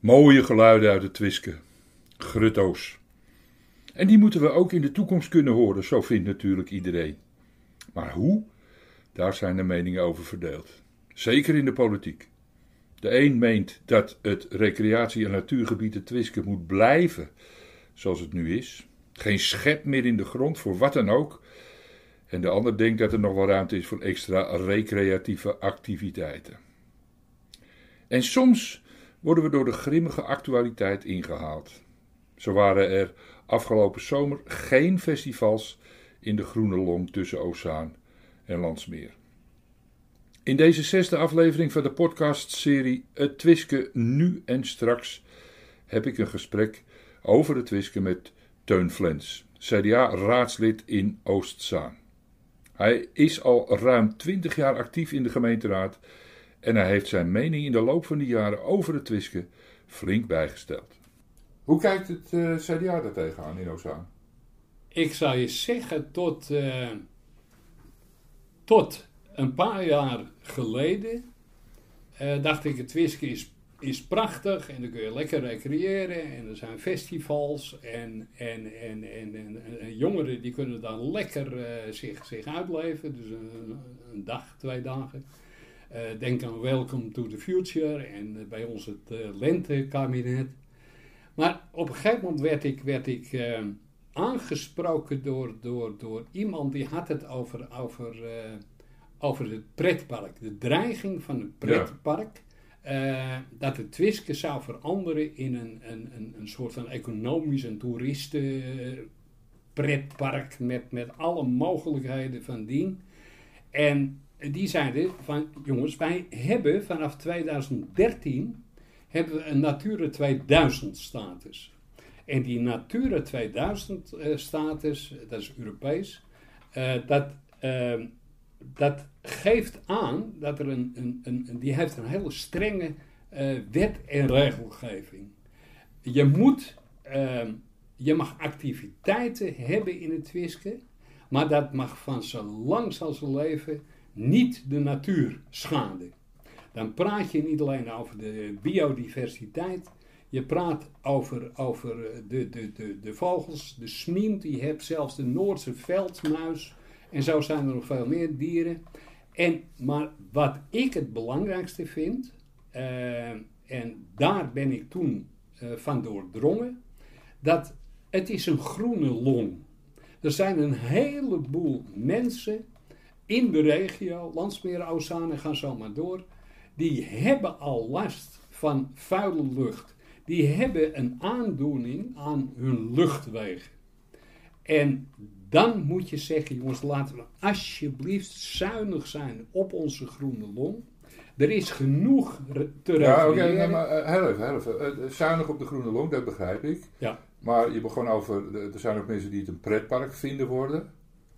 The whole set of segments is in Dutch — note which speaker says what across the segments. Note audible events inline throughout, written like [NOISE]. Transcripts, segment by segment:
Speaker 1: Mooie geluiden uit het Twiske. Grutto's. En die moeten we ook in de toekomst kunnen horen, zo vindt natuurlijk iedereen. Maar hoe? Daar zijn de meningen over verdeeld. Zeker in de politiek. De een meent dat het recreatie- en natuurgebied het Twiske moet blijven zoals het nu is. Geen schep meer in de grond voor wat dan ook. En de ander denkt dat er nog wel ruimte is voor extra recreatieve activiteiten. En soms worden we door de grimmige actualiteit ingehaald. Zo waren er afgelopen zomer geen festivals in de Groene Long tussen Ozaan en Landsmeer. In deze zesde aflevering van de podcastserie Het Twiske Nu en Straks heb ik een gesprek over het Twiske met Teun Flens, CDA-raadslid in Oostzaan. Hij is al ruim 20 jaar actief in de gemeenteraad en hij heeft zijn mening in de loop van die jaren over het Twiske flink bijgesteld. Hoe kijkt het uh, CDA daar tegenaan in Oostzaan?
Speaker 2: Ik zou je zeggen, tot, uh, tot een paar jaar geleden uh, dacht ik, het Twiske is, is prachtig en dan kun je lekker recreëren en er zijn festivals en, en, en, en, en, jongeren die kunnen dan lekker zich, zich uitleven, dus een, een dag, twee dagen. Uh, denk aan Welcome to the Future en bij ons het lentekabinet. Maar op een gegeven moment werd ik, werd ik aangesproken door, door, door iemand die had het over, over over het pretpark. De dreiging van het pretpark. Uh, dat het Twiske zou veranderen in een, een, een, een soort van economisch en toeristen pretpark met, met alle mogelijkheden van dien. En die zeiden van jongens, wij hebben vanaf 2013 hebben we een Natura 2000 status. En die Natura 2000 uh, status, dat is Europees, uh, dat dat geeft aan dat er een, een, een, die heeft een hele strenge uh, wet en regelgeving. Je moet, uh, je mag activiteiten hebben in het Twiske, maar dat mag van zo lang als ze leven niet de natuur schaden. Dan praat je niet alleen over de biodiversiteit, je praat over, over de, de, de, de vogels, de smient, je hebt zelfs de Noordse veldmuis, en zo zijn er nog veel meer dieren. En, maar wat ik het belangrijkste vind, uh, en daar ben ik toen uh, van doordrongen, dat het is een groene long. Er zijn een heleboel mensen in de regio, Landsmeer, Ozaan en ga zo maar door, die hebben al last van vuile lucht. Die hebben een aandoening aan hun luchtwegen. En dan moet je zeggen, jongens, laten we alsjeblieft zuinig zijn op onze groene long. Er is genoeg te
Speaker 1: Ja, oké, okay, nee, maar uh, heel even, heel even. Uh, zuinig op de groene long, dat begrijp ik.
Speaker 2: Ja.
Speaker 1: Maar je begon over, er zijn ook mensen die het een pretpark vinden worden.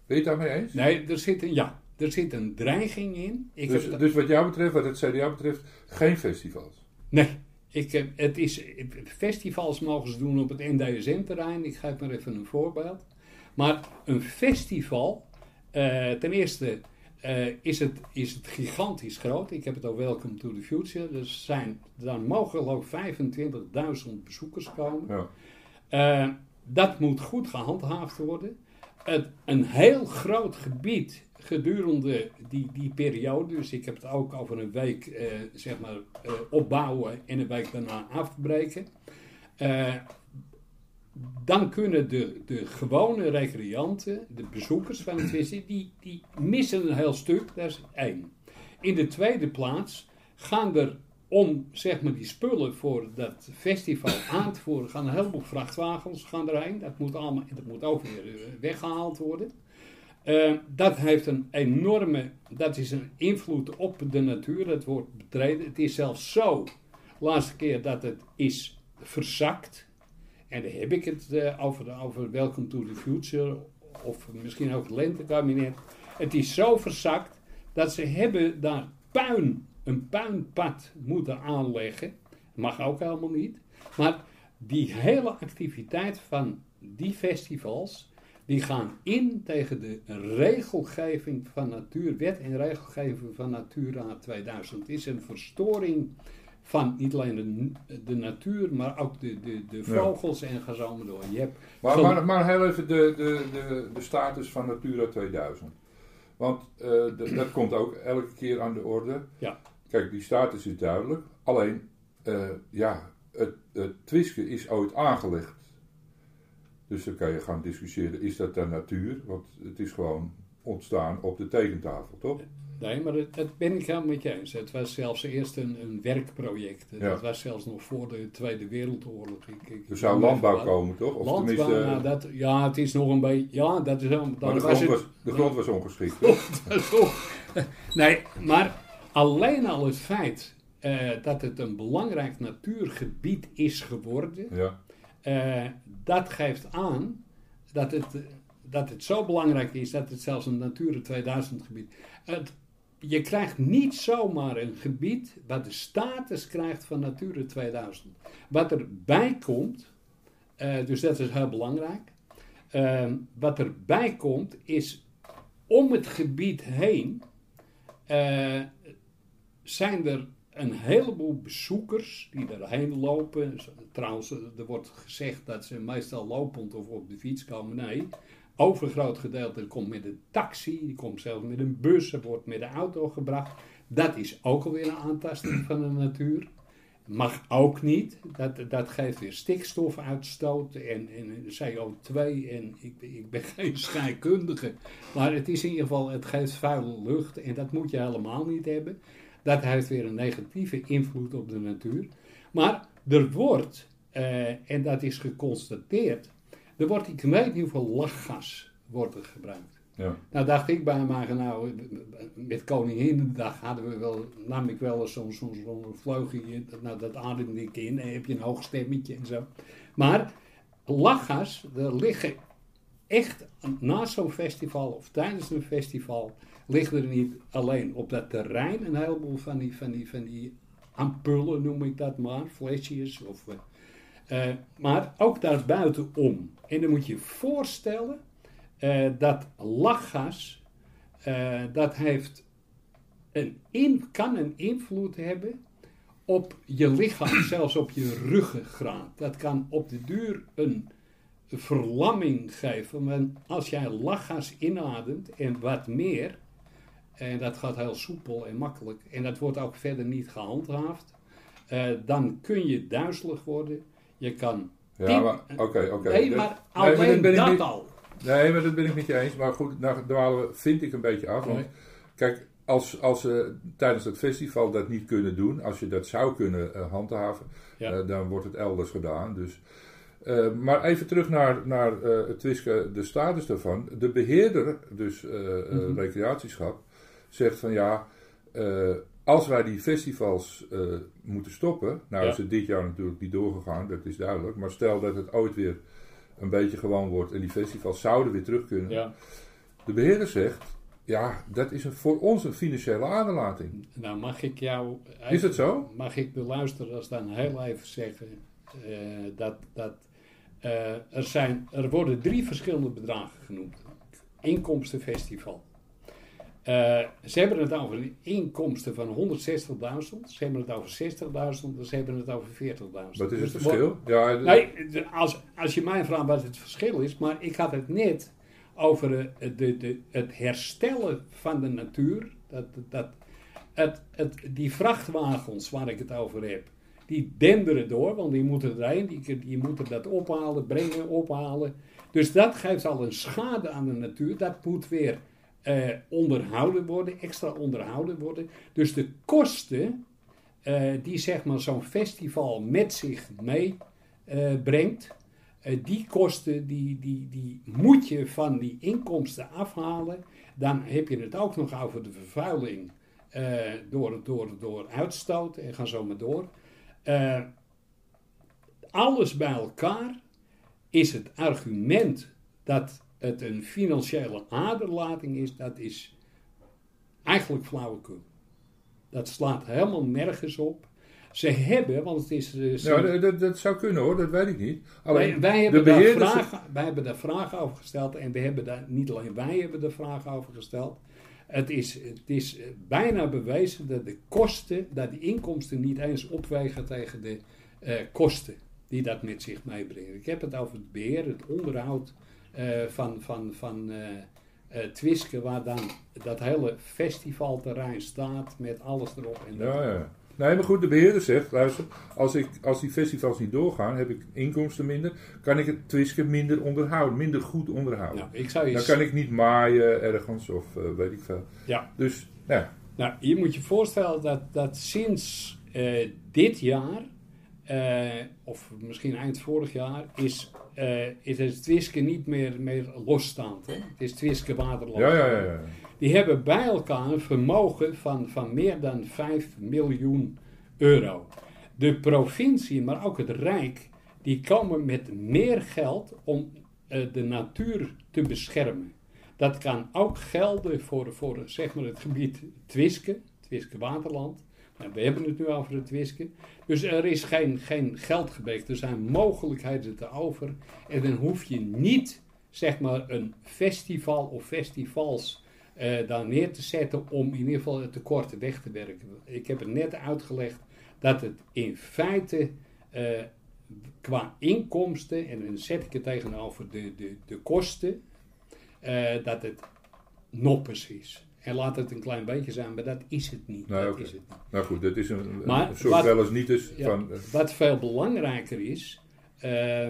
Speaker 1: Ben je het daarmee eens?
Speaker 2: Nee, er zit een, ja, er zit een dreiging in.
Speaker 1: Ik dus, heb dus wat jou betreft, wat het CDA betreft, geen festivals?
Speaker 2: Nee, ik heb, het is, festivals mogen ze doen op het NDSM-terrein. Ik geef maar even een voorbeeld. Maar een festival, uh, ten eerste uh, is, het, is het gigantisch groot. Ik heb het al Welcome to the Future. Er zijn, daar mogen geloof 25.000 bezoekers komen. Ja. Uh, dat moet goed gehandhaafd worden. Het, een heel groot gebied gedurende die, die periode, dus ik heb het ook over een week uh, zeg maar, uh, opbouwen en een week daarna afbreken. Uh, dan kunnen de, de gewone recreanten, de bezoekers van het vissen, die, die missen een heel stuk. Dat is één. In de tweede plaats gaan er om zeg maar, die spullen voor dat festival aan te voeren, gaan een heleboel vrachtwagens gaan erheen. Dat moet, allemaal, dat moet ook weer eh, weggehaald worden. Uh, dat heeft een enorme, dat is een invloed op de natuur. Het wordt betreden. Het is zelfs zo, laatste keer dat het is verzakt. En daar heb ik het uh, over, over Welcome to the Future, of misschien ook het lentekabinet. Het is zo verzakt dat ze hebben daar puin, een puinpad moeten aanleggen. Mag ook helemaal niet. Maar die hele activiteit van die festivals, die gaan in tegen de regelgeving van Natuurwet en regelgeving van Natura 2000. Het is een verstoring van niet alleen de, de natuur, maar ook de, de, de vogels en ga zo maar door. Je hebt
Speaker 1: Maar, maar, maar heel even de, de, de, de status van Natura 2000. Want eh, dat komt ook elke keer aan de orde.
Speaker 2: Ja.
Speaker 1: Kijk, die status is duidelijk. Alleen, eh, ja, het, het Twiske is ooit aangelegd. Dus dan kan je gaan discussiëren, is dat dan natuur? Want het is gewoon ontstaan op de tekentafel, toch?
Speaker 2: Nee, maar dat, dat ben ik helemaal met je eens. Het was zelfs eerst een, een werkproject.
Speaker 1: Ja.
Speaker 2: Dat was zelfs nog voor de Tweede Wereldoorlog. Ik, ik,
Speaker 1: Er zou landbouw komen, toch? Of
Speaker 2: Landbouw,
Speaker 1: tenminste,
Speaker 2: nou, dat, ja, het is nog een beetje... Ja, dat is wel...
Speaker 1: maar de
Speaker 2: was
Speaker 1: grond,
Speaker 2: het,
Speaker 1: was, de grond was ongeschikt. [LAUGHS] [LAUGHS]
Speaker 2: Nee, maar alleen al het feit eh, dat het een belangrijk natuurgebied is geworden,
Speaker 1: Ja,
Speaker 2: eh, dat geeft aan dat het, dat het zo belangrijk is dat het zelfs een Natura 2000 gebied. Het, je krijgt niet zomaar een gebied wat de status krijgt van Natura 2000. Wat erbij komt, eh, dus dat is heel belangrijk. eh, wat erbij komt is om het gebied heen zijn er een heleboel bezoekers die erheen lopen. Trouwens, er wordt gezegd dat ze meestal lopend of op de fiets komen. Nee, overgroot gedeelte komt met een taxi, die komt zelfs met een bus, er wordt met de auto gebracht. Dat is ook alweer een aantasting van de natuur. Mag ook niet. Dat, dat geeft weer stikstofuitstoot en, en CO2. En ik, ik ben [LAUGHS] geen scheikundige. Maar het is in ieder geval, het geeft vuile lucht. En dat moet je helemaal niet hebben. Dat heeft weer een negatieve invloed op de natuur. Maar er wordt, eh, en dat is geconstateerd, er wordt, ik weet niet hoeveel lachgas wordt er gebruikt.
Speaker 1: ja.
Speaker 2: Nou dacht ik bij mij, nou, met Koninginnedag hadden we wel, nam ik wel eens zo'n zo'n vleugje, nou dat ademde ik in, en heb je een hoog stemmetje en zo. Maar lachgas, er liggen echt na zo'n festival of tijdens een festival, liggen er niet alleen op dat terrein een heleboel van die, van die, van die ampullen, noem ik dat maar, flesjes of... eh, eh, maar ook daarbuitenom. En dan moet je je voorstellen eh, dat lachgas, dat heeft een in, kan een invloed hebben op je lichaam, [CLEARS THROAT] zelfs op je ruggengraat. Dat kan op de duur een verlamming geven. Want als jij lachgas inademt en wat meer, en dat gaat heel soepel en makkelijk, en dat wordt ook verder niet gehandhaafd, eh, dan kun je duizelig worden. Je kan.
Speaker 1: Ja, maar oké, oké.
Speaker 2: nee, maar
Speaker 1: nee, maar
Speaker 2: alleen
Speaker 1: dat ben ik
Speaker 2: dat
Speaker 1: niet-
Speaker 2: al.
Speaker 1: Nee, maar dat ben ik met je eens. Maar goed, nou dwalen we, vind ik, een beetje af. Want
Speaker 2: Nee.
Speaker 1: kijk, als, als ze tijdens het festival dat niet kunnen doen, als je dat zou kunnen eh, handhaven,
Speaker 2: Ja.
Speaker 1: eh, dan wordt het elders gedaan. Dus, maar even terug naar, naar het Twiske, de status daarvan. De beheerder, dus
Speaker 2: Mhm.
Speaker 1: recreatieschap, zegt van ja, eh, als wij die festivals eh, moeten stoppen, nou
Speaker 2: Ja.
Speaker 1: is het dit jaar natuurlijk niet doorgegaan, dat is duidelijk. Maar stel dat het ooit weer een beetje gewoon wordt en die festivals zouden weer terug kunnen.
Speaker 2: Ja.
Speaker 1: De beheerder zegt, ja, dat is een, voor ons een financiële aderlating.
Speaker 2: Nou, mag ik jou.
Speaker 1: Is het zo?
Speaker 2: Mag ik de luisteraars dan heel even zeggen eh, dat. dat er, zijn, er worden drie verschillende bedragen genoemd: inkomstenfestival. Eh, ze hebben het over inkomsten van 160.000, ze hebben het over 60.000 en ze hebben het over 40.000.
Speaker 1: Wat is
Speaker 2: Dus
Speaker 1: het
Speaker 2: wordt-
Speaker 1: verschil? Ja, de-
Speaker 2: Nee, de- als, als je mij vraagt wat het verschil is, maar ik had het net over eh, de, de, het herstellen van de natuur. Dat, dat, het, het, die vrachtwagens waar ik het over heb, die denderen door, want die moeten erheen, die, die moeten dat ophalen, brengen, ophalen. Dus dat geeft al een schade aan de natuur. Dat moet weer eh, onderhouden worden, extra onderhouden worden. Dus de kosten eh, die zeg maar zo'n festival met zich mee eh, eh, die kosten die, die, die moet je van die inkomsten afhalen. Dan heb je het ook nog over de vervuiling door, door, door uitstoot en ga zo maar door. Alles bij elkaar is het argument dat het een financiële aderlating is, dat is eigenlijk flauwekul. Dat slaat helemaal nergens op. Ze hebben, want het is... eh, ze-
Speaker 1: dat, dat, zou kunnen hoor, dat weet ik niet. Alleen,
Speaker 2: wij, wij, hebben daar vragen, wij hebben daar vragen over gesteld en we hebben daar, niet alleen wij hebben er vragen over gesteld. Het is, het is eh, bijna bewezen dat de kosten, dat de inkomsten niet eens opwegen tegen de eh, kosten die dat met zich meebrengen. Ik heb het over het beheer, het onderhoud van, van, van eh eh, Twiske, waar dan dat hele festivalterrein staat met alles erop en
Speaker 1: Ja, ja. Nee, maar goed, de beheerder zegt, luister, als, ik, als die festivals niet doorgaan, heb ik inkomsten minder, kan ik het Twiske minder onderhouden, minder goed onderhouden.
Speaker 2: Nou, ik zou
Speaker 1: Dan kan ik niet maaien ergens of eh, weet ik veel.
Speaker 2: Ja.
Speaker 1: Dus, ja.
Speaker 2: Nou, je moet je voorstellen dat, dat sinds eh, dit jaar, eh, of misschien eind vorig jaar, is, is het Twiske niet meer, meer losstaand. Hè? Het is Twiske Waterland.
Speaker 1: Ja, ja, ja, ja.
Speaker 2: Die hebben bij elkaar een vermogen van, van meer dan 5 miljoen euro. De provincie, maar ook het Rijk, die komen met meer geld om eh, de natuur te beschermen. Dat kan ook gelden voor, voor zeg maar het gebied Twiske, Twiske Waterland. We hebben het nu over het Twiske. Dus er is geen, geen geld gebrek. Er zijn mogelijkheden te over. En dan hoef je niet zeg maar een festival of festivals eh, daar neer te zetten om in ieder geval het tekort weg te werken. Ik heb het net uitgelegd dat het in feite eh, qua inkomsten, en dan zet ik het tegenover de, de, de kosten, eh, dat het noppes is. En laat het een klein beetje zijn, maar dat is het niet.
Speaker 1: Nee,
Speaker 2: dat is het niet.
Speaker 1: Nou goed, dat is een,
Speaker 2: Maar
Speaker 1: een soort
Speaker 2: wat-
Speaker 1: wel eens niet eens
Speaker 2: Ja,
Speaker 1: van... eh,
Speaker 2: Wat veel belangrijker is, eh,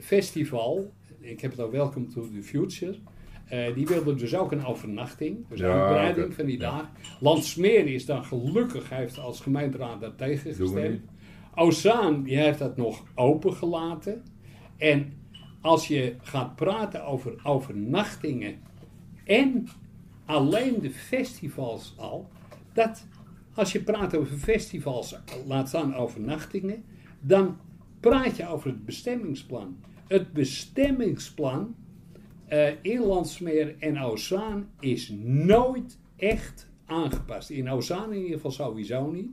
Speaker 2: festival, ik heb het al Welcome to the Future, eh, die wilden dus ook een overnachting, dus
Speaker 1: Ja,
Speaker 2: uitbreiding van die
Speaker 1: Ja.
Speaker 2: dag. Landsmeer is dan gelukkig, heeft als gemeenteraad daar tegen gestemd. Ozaan, die heeft dat nog opengelaten. En als je gaat praten over overnachtingen en alleen de festivals al, dat als je praat over festivals, laat staan overnachtingen, dan praat je over het bestemmingsplan. Het bestemmingsplan eh in Landsmeer en Ozaan is nooit echt aangepast. In Ozaan in ieder geval sowieso niet.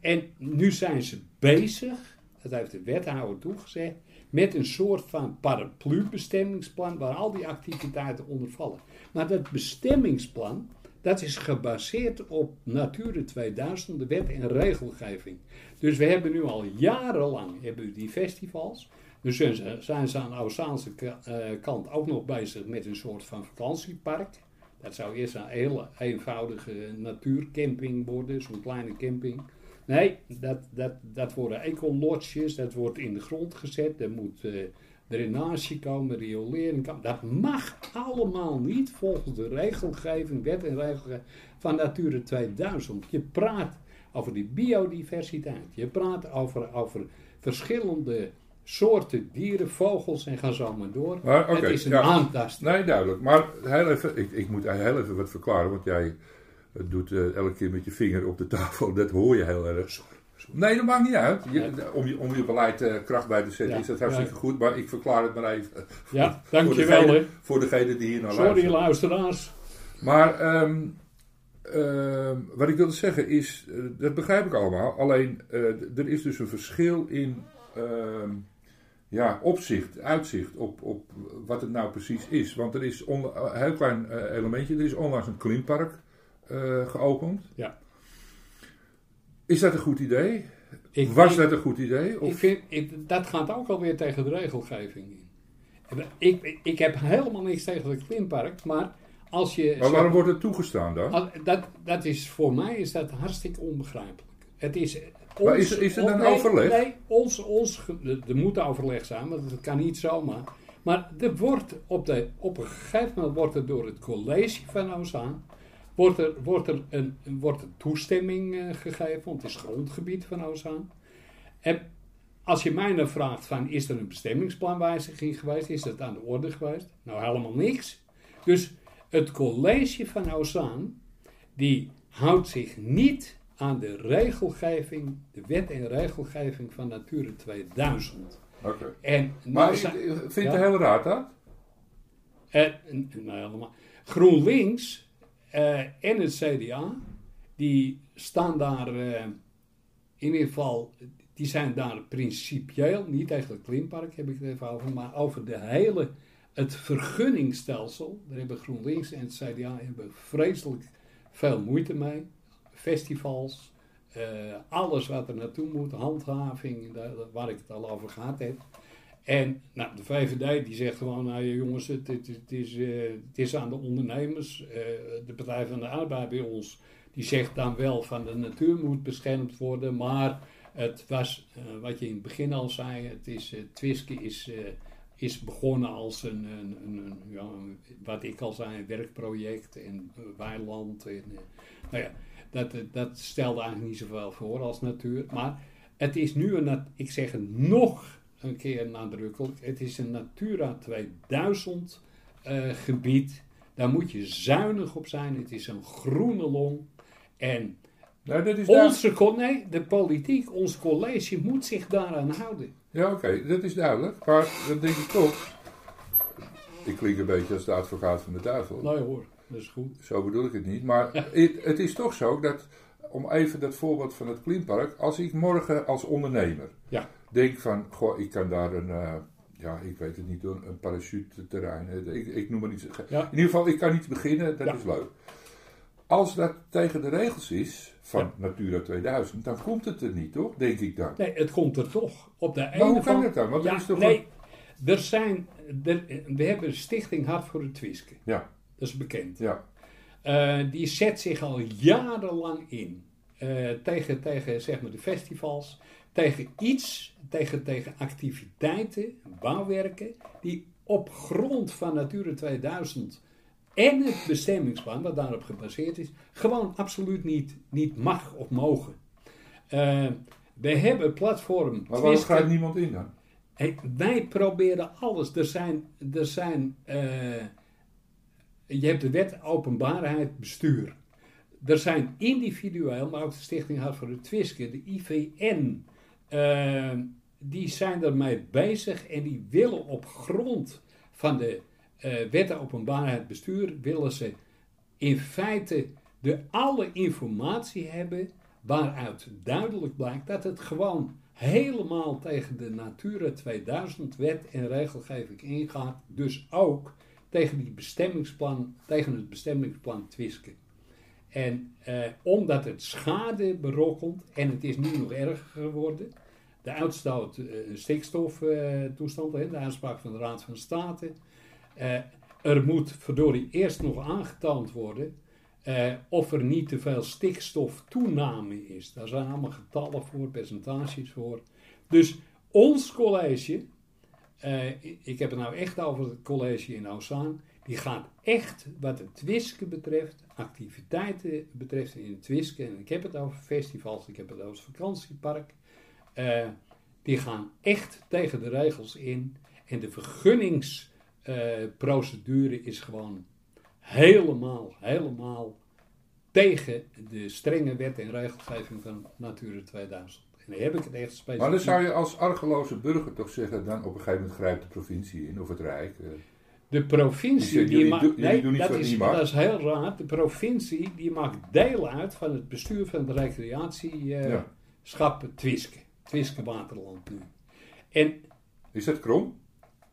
Speaker 2: En nu zijn ze bezig, dat heeft de wethouder toegezegd, met een soort van paraplu-bestemmingsplan waar al die activiteiten onder vallen. Maar dat bestemmingsplan, dat is gebaseerd op Natura 2000, de wet en regelgeving. Dus we hebben nu al jarenlang hebben die festivals. Dus zijn ze, aan de Ozaanse ka- eh, kant ook nog bezig met een soort van vakantiepark. Dat zou eerst een hele eenvoudige natuurcamping worden, zo'n kleine camping. Nee, dat, dat, dat worden ecolodges, dat wordt in de grond gezet. Er moet eh, drainage komen, riolering. Dat mag allemaal niet volgens de regelgeving, wet en regelgeving van Natura 2000. Je praat over die biodiversiteit. Je praat over, over verschillende soorten dieren, vogels en ga zo maar door.
Speaker 1: Maar,
Speaker 2: het is een
Speaker 1: ja.
Speaker 2: aantasting.
Speaker 1: Nee, duidelijk. Maar heel even, ik, ik moet heel even wat verklaren, want jij doet eh, elke keer met je vinger op de tafel. Dat hoor je heel erg. Nee, dat maakt niet uit. Je, om, je, om je beleid eh, kracht bij te zetten is dat hartstikke goed. Maar ik verklaar het maar even. voor-
Speaker 2: Ja, dankjewel.
Speaker 1: Voor degene die hier naar
Speaker 2: Sorry
Speaker 1: luisteren.
Speaker 2: luisteraars.
Speaker 1: Maar ehm, ehm, wat ik wilde zeggen is, eh, dat begrijp ik allemaal. Alleen eh, er is dus een verschil in ehm, ja, opzicht, uitzicht op, op wat het nou precies is. Want er is een heel klein eh, elementje, er is onlangs een klimpark eh, geopend.
Speaker 2: Ja.
Speaker 1: Is dat een goed idee?
Speaker 2: Ik,
Speaker 1: Was dat een goed idee?
Speaker 2: Ik vind, ik, dat gaat ook alweer tegen de regelgeving in. Ik, ik, heb helemaal niks tegen het klimpark, maar als je...
Speaker 1: maar waarom wordt het toegestaan dan?
Speaker 2: Dat, dat is, voor mij is dat hartstikke onbegrijpelijk. Het is...
Speaker 1: Maar is er- is er dan
Speaker 2: nee,
Speaker 1: overleg?
Speaker 2: Nee, ons, ons, er moet overleg zijn, want dat kan niet zomaar. Maar er wordt op, de, op een gegeven moment wordt er door het college van Ozaan wordt er, wordt er, een, wordt toestemming eh, gegeven, want het is grondgebied van Ozaan. En als je mij dan vraagt van, is er een bestemmingsplanwijziging geweest? Is dat aan de orde geweest? Nou, helemaal niks. Dus het college van Ozaan, die houdt zich niet aan de regelgeving, de wet en regelgeving van Natura 2000.
Speaker 1: Oké.
Speaker 2: En nou
Speaker 1: Maar eh, vindt
Speaker 2: Ja.
Speaker 1: de hele raad dat?
Speaker 2: eh, n- nou, helemaal. GroenLinks eh, en het CDA, die staan daar eh, in ieder geval, die zijn daar principieel, niet tegen het klimpark heb ik het even over, maar over de hele, het vergunningsstelsel. Daar hebben GroenLinks en het CDA hebben vreselijk veel moeite mee. Festivals, eh, alles wat er naartoe moet, handhaving, daar, waar ik het al over gehad heb. En nou, de VVD die zegt gewoon, nou jongens, het, het, is, eh, het is aan de ondernemers. Eh, de Partij van de Arbeid bij ons, die zegt dan wel van de natuur moet beschermd worden. Maar het was, eh, wat je in het begin al zei, het is, Twiske is, is begonnen als een, een, een, ja, wat ik al zei, een werkproject en weiland. En, nou ja, dat, dat stelde eigenlijk niet zoveel voor als natuur. Maar het is nu een, ik zeg het nog een keer nadrukkelijk, het is een Natura 2000 eh, gebied. Daar moet je zuinig op zijn. Het is een groene long. En
Speaker 1: Nou, dat is
Speaker 2: onze, co- nee, de politiek, ons college moet zich daaraan houden.
Speaker 1: Ja, oké, dat is duidelijk. Maar dan denk ik toch. Ik klink een beetje als de advocaat van de duivel.
Speaker 2: Nee hoor, dat is goed.
Speaker 1: Zo bedoel ik het niet. Maar het, het is toch zo dat, om even dat voorbeeld van het Klimpark, als ik morgen als ondernemer
Speaker 2: Ja.
Speaker 1: Denk van, goh, ik kan daar een, eh, ja, ik weet het niet, een, een parachuteterrein, ik, ik noem maar iets.
Speaker 2: Ja.
Speaker 1: In ieder geval, ik kan niet beginnen, dat
Speaker 2: Ja.
Speaker 1: is leuk. Als dat tegen de regels is van
Speaker 2: Ja.
Speaker 1: Natura 2000, dan komt het er niet, toch? Denk ik dan.
Speaker 2: Nee, het komt er toch. Op de
Speaker 1: Maar hoe kan
Speaker 2: van-
Speaker 1: het dan? Want er is toch
Speaker 2: nee, er zijn, er, we hebben Stichting Hart voor het Twiske.
Speaker 1: Ja,
Speaker 2: Dat is bekend.
Speaker 1: ja.
Speaker 2: Eh, die zet zich al jarenlang in eh, tegen, tegen zeg maar, de festivals, tegen iets, tegen, tegen activiteiten, bouwwerken, die op grond van Natura 2000 en het bestemmingsplan, wat daarop gebaseerd is, gewoon absoluut niet, niet mag of mogen. Eh, we hebben platform
Speaker 1: Maar waarom gaat niemand in dan?
Speaker 2: Hey, wij proberen alles. Er zijn, er zijn eh, je hebt de wet openbaarheid bestuur. Er zijn individueel, maar ook de Stichting Hart voor de Twiske, de IVN, eh, die zijn ermee bezig en die willen op grond van de eh wet openbaarheid bestuur, willen ze in feite de alle informatie hebben waaruit duidelijk blijkt dat het gewoon helemaal tegen de Natura 2000 wet en regelgeving ingaat. Dus ook tegen, die bestemmingsplan, tegen het bestemmingsplan Twiske. En eh, omdat het schade berokkent, en het is nu nog erger geworden, de uitstoot eh, stikstoftoestand, hè, de uitspraak van de Raad van State. eh, er moet verdorie eerst nog aangetoond worden eh, of er niet te veel stikstoftoename is. Daar zijn allemaal getallen voor, percentages voor. Dus ons college, eh, ik- ik heb het nou echt over het college in Ozaan, die gaat echt wat het Twiske betreft, activiteiten betreft in het Twiske, en ik heb het over festivals, ik heb het over het vakantiepark, eh, die gaan echt tegen de regels in. En de vergunningsprocedure is gewoon helemaal, helemaal tegen de strenge wet en regelgeving van Natura 2000. En dan heb ik het echt specifiek.
Speaker 1: Maar dan zou je als argeloze burger toch zeggen, dan op een gegeven moment grijpt de provincie in, of het Rijk. eh.
Speaker 2: De provincie
Speaker 1: Die
Speaker 2: die,
Speaker 1: jullie
Speaker 2: ma-
Speaker 1: doen- jullie
Speaker 2: nee, dat is, dat is heel raar. De provincie die maakt deel uit van het bestuur van het recreatieschap
Speaker 1: Ja.
Speaker 2: Twiske. Twiske Waterland nu. En
Speaker 1: Is dat krom?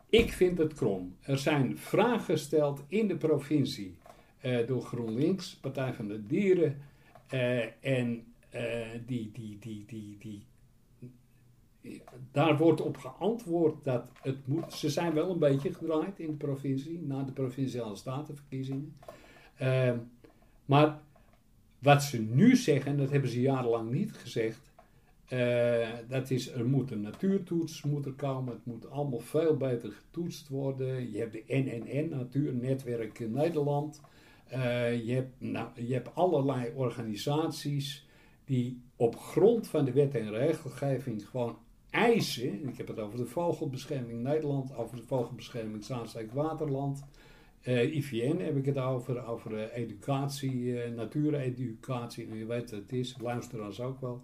Speaker 2: ik vind het krom. Er zijn vragen gesteld in de provincie eh, door GroenLinks, Partij van de Dieren. eh, en eh, die, die, die, die, die, daar wordt op geantwoord dat het moet. Ze zijn wel een beetje gedraaid in de provincie, na de provinciale statenverkiezingen. Eh, maar wat ze nu zeggen, en dat hebben ze jarenlang niet gezegd. Eh, dat is, er moet een natuurtoets moet er komen. Het moet allemaal veel beter getoetst worden. Je hebt de NNN, Natuurnetwerk Nederland. Eh, je, hebt, nou, je hebt allerlei organisaties die op grond van de wet en regelgeving gewoon eisen. Ik heb het over de Vogelbescherming Nederland, over de Vogelbescherming Zaanstreek Waterland. Eh, IVN heb ik het over, over educatie, natuureducatie. En je weet het is, luisteraars ook wel.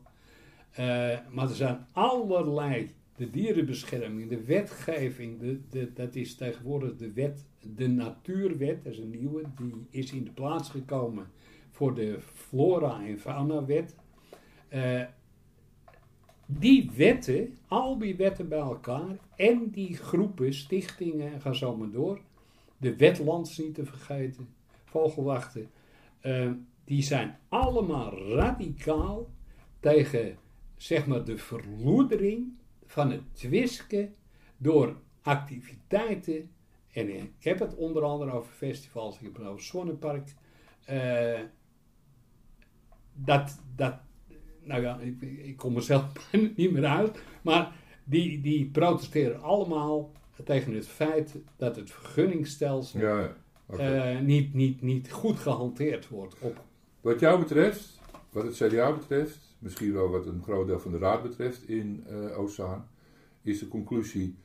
Speaker 2: Eh, maar er zijn allerlei, de dierenbescherming, de wetgeving, de, dat is tegenwoordig de wet, de natuurwet, dat is een nieuwe, die is in de plaats gekomen voor de flora- en faunawet. Eh die wetten, al die wetten bij elkaar en die groepen, stichtingen, ga zo maar door. De wetlands niet te vergeten, vogelwachten. eh, die zijn allemaal radicaal tegen zeg maar, de verloedering van het Twiske door activiteiten. En ik heb het onder andere over festivals, ik heb het over Zonnepark. eh, dat, dat, nou ja, ik, ik kom er zelf bijna [LAUGHS] niet meer uit. Maar die, die protesteren allemaal tegen het feit dat het vergunningsstelsel
Speaker 1: Ja, ja. Oké.
Speaker 2: eh, niet, niet, niet goed gehanteerd wordt. Op,
Speaker 1: Wat jou betreft, wat het CDA betreft, misschien wel wat een groot deel van de raad betreft in eh Oostzaan, is de conclusie: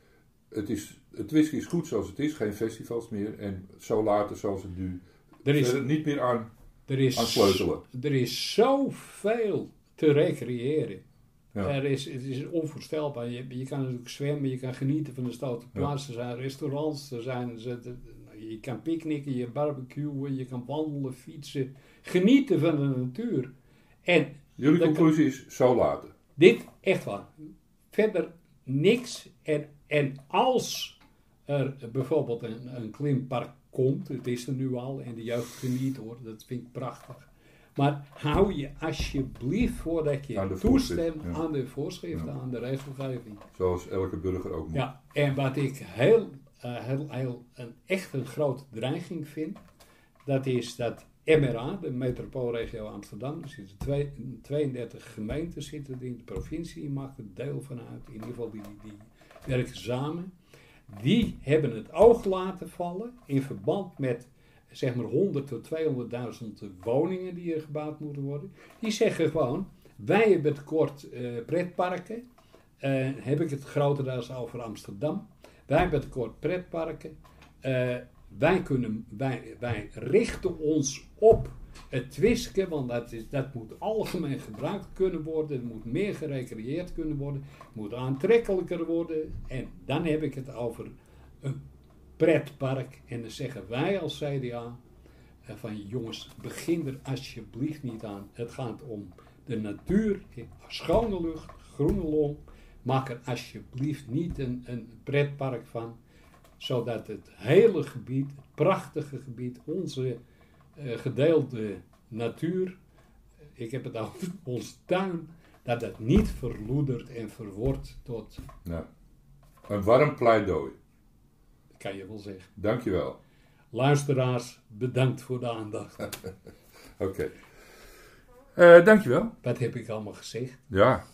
Speaker 1: het, is, het whisky is goed zoals het is, geen festivals meer. En zo later zoals het nu.
Speaker 2: er, is,
Speaker 1: verder niet meer aan,
Speaker 2: er, is,
Speaker 1: aan sleutelen.
Speaker 2: er is zoveel te recreëren.
Speaker 1: Ja.
Speaker 2: Er is, het is onvoorstelbaar. Je, je kan natuurlijk zwemmen, je kan genieten van de stoute plaats. Er zijn restaurants, er zijn, er zitten- je kan picknicken, je barbecuen, je kan wandelen, fietsen. Genieten van de natuur. En
Speaker 1: Jullie
Speaker 2: Dat
Speaker 1: conclusie is zo later.
Speaker 2: Dit, echt waar. Verder niks. En, en als er bijvoorbeeld een, een klimpark komt, het is er nu al en de jeugd geniet hoor, dat vind ik prachtig. Maar hou je alsjeblieft voordat je
Speaker 1: Aan
Speaker 2: toestemt
Speaker 1: ja.
Speaker 2: aan de voorschriften,
Speaker 1: Ja.
Speaker 2: aan de regelgeving.
Speaker 1: Zoals elke burger ook moet.
Speaker 2: Ja, en wat ik heel, eh, heel, heel een, echt een grote dreiging vind, dat is dat MRA, de metropoolregio Amsterdam, er zitten twee, 32 gemeenten zitten in de provincie, die maakt er deel van uit, in ieder geval die, die, die werken samen. Die hebben het oog laten vallen in verband met zeg maar 100 tot 200.000 woningen die er gebouwd moeten worden. Die zeggen gewoon, wij hebben tekort eh pretparken, eh, heb ik het grotendeels over Amsterdam. Wij hebben tekort pretparken. Eh, wij, kunnen, wij, wij richten ons op het twisken, want dat, is, dat moet algemeen gebruikt kunnen worden. Het moet meer gerecreëerd kunnen worden. Het moet aantrekkelijker worden. En dan heb ik het over een pretpark. En dan zeggen wij als CDA eh, van jongens, begin er alsjeblieft niet aan. Het gaat om de natuur, schone lucht, groene long. Maak er alsjeblieft niet een, een pretpark van. Zodat het hele gebied, het prachtige gebied, onze eh, gedeelde natuur, ik heb het [LAUGHS] over ons tuin, dat dat niet verloedert en verwordt tot,
Speaker 1: Nou, een warm pleidooi.
Speaker 2: kan je wel zeggen.
Speaker 1: Dankjewel.
Speaker 2: Luisteraars, bedankt voor de aandacht. [LAUGHS]
Speaker 1: Oké. Eh dankjewel.
Speaker 2: Wat heb ik allemaal gezegd?
Speaker 1: Ja,